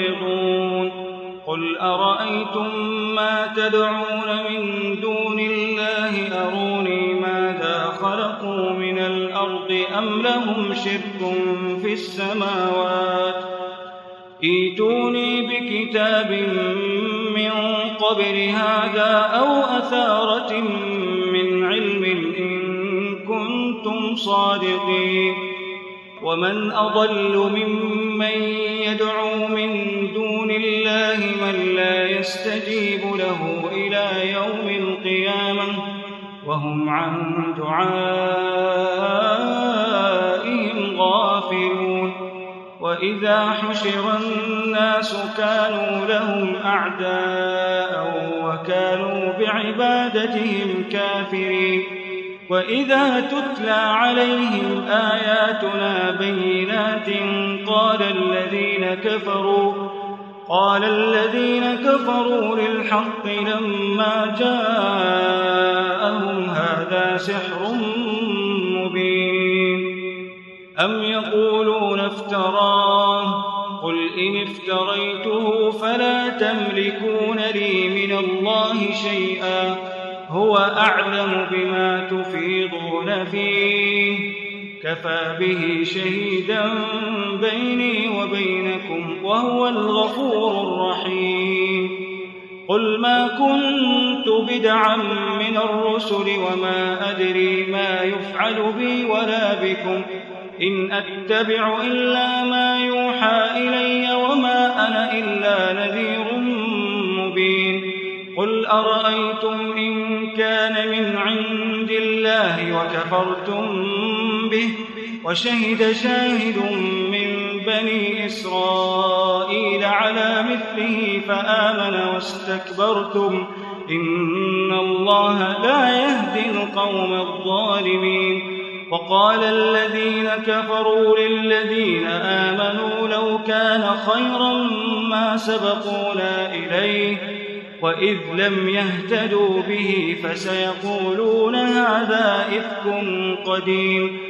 معرضون قل أرأيتم ما تدعون من دون الله؟ أروني ماذا خلقوا من الأرض أم لهم شرك في السماوات؟ إيتوني بكتاب من قبل هذا أو أثارة من علم إن كنتم صادقين. ومن أضل ممن يدعو من من لا يستجيب له إلى يوم القيامة وهم عن دعائهم غافلون وإذا حشر الناس كانوا لهم أعداء وكانوا بعبادتهم كافرين وإذا تتلى عليهم آياتنا بينات قال الذين كفروا قال كفروا للحق لما جاءهم هذا سحر مبين. أم يقولون افتراه؟ قل إن افتريته فلا تملكون لي من الله شيئا. هو أعلم بما تفيضون فيه. كفى به شهيدا بيني وبينكم وهو الغفور الرحيم. قل ما كنت بدعا من الرسل وما أدري ما يفعل بي ولا بكم. إن أتبع إلا ما يوحى إلي وما أنا إلا نذير مبين. قل أرأيتم إن كان من عند الله وكفرتم به وشهد شاهد من بني إسرائيل على مثله فآمن واستكبرتم إن الله لا يهدي القوم الظالمين وقال الذين كفروا للذين آمنوا لو كان خيرا ما سبقونا إليه وإذ لم يهتدوا به فسيقولون هذا إفك قديم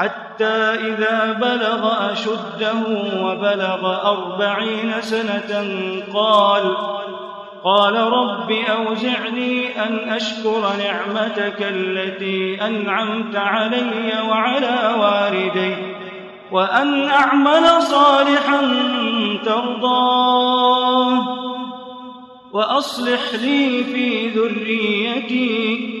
حتى إذا بلغ أشده وبلغ أربعين سنة قال قال رب أوزعني أن أشكر نعمتك التي أنعمت علي وعلى والدي وأن أعمل صالحا ترضاه وأصلح لي في ذريتي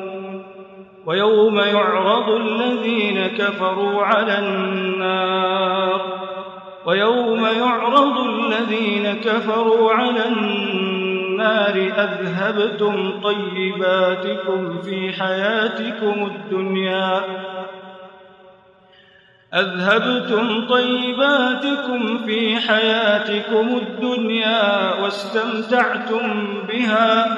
ويوم يعرض الذين كفروا على النار ويوم يعرض الذين كفروا على النار أذهبتم طيباتكم في حياتكم الدنيا أذهبتم طيباتكم في حياتكم الدنيا واستمتعتم بها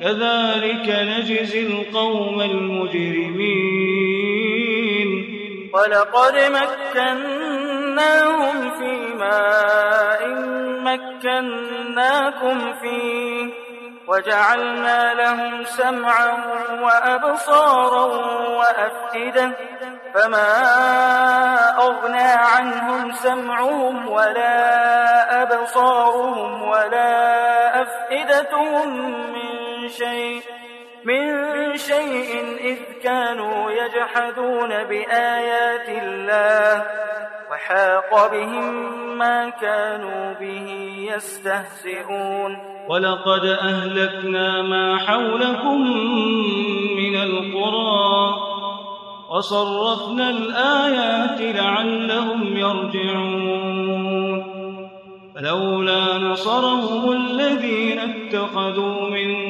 كذلك نجزي القوم المجرمين. ولقد مكناهم في ماء مكناكم فيه وجعلنا لهم سمعا وأبصارا وأفئدة فما أغنى عنهم سمعهم ولا أبصارهم ولا أفئدتهم من شيء من شيء إذ كانوا يجحدون بآيات الله وحاق بهم ما كانوا به يستهزئون. ولقد أهلكنا ما حولكم من القرى وصرفنا الآيات لعلهم يرجعون. فلولا نصرهم الذين اتخذوا من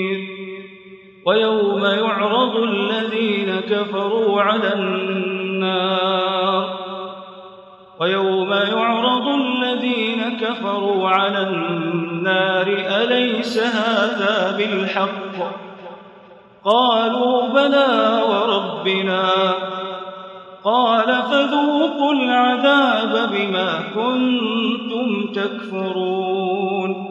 ويوم يعرض الذين كفروا على النار ويوم يعرض الذين كفروا على النار أليس هذا بالحق؟ قالوا بلى وربنا. قال فذوقوا العذاب بما كنتم تكفرون.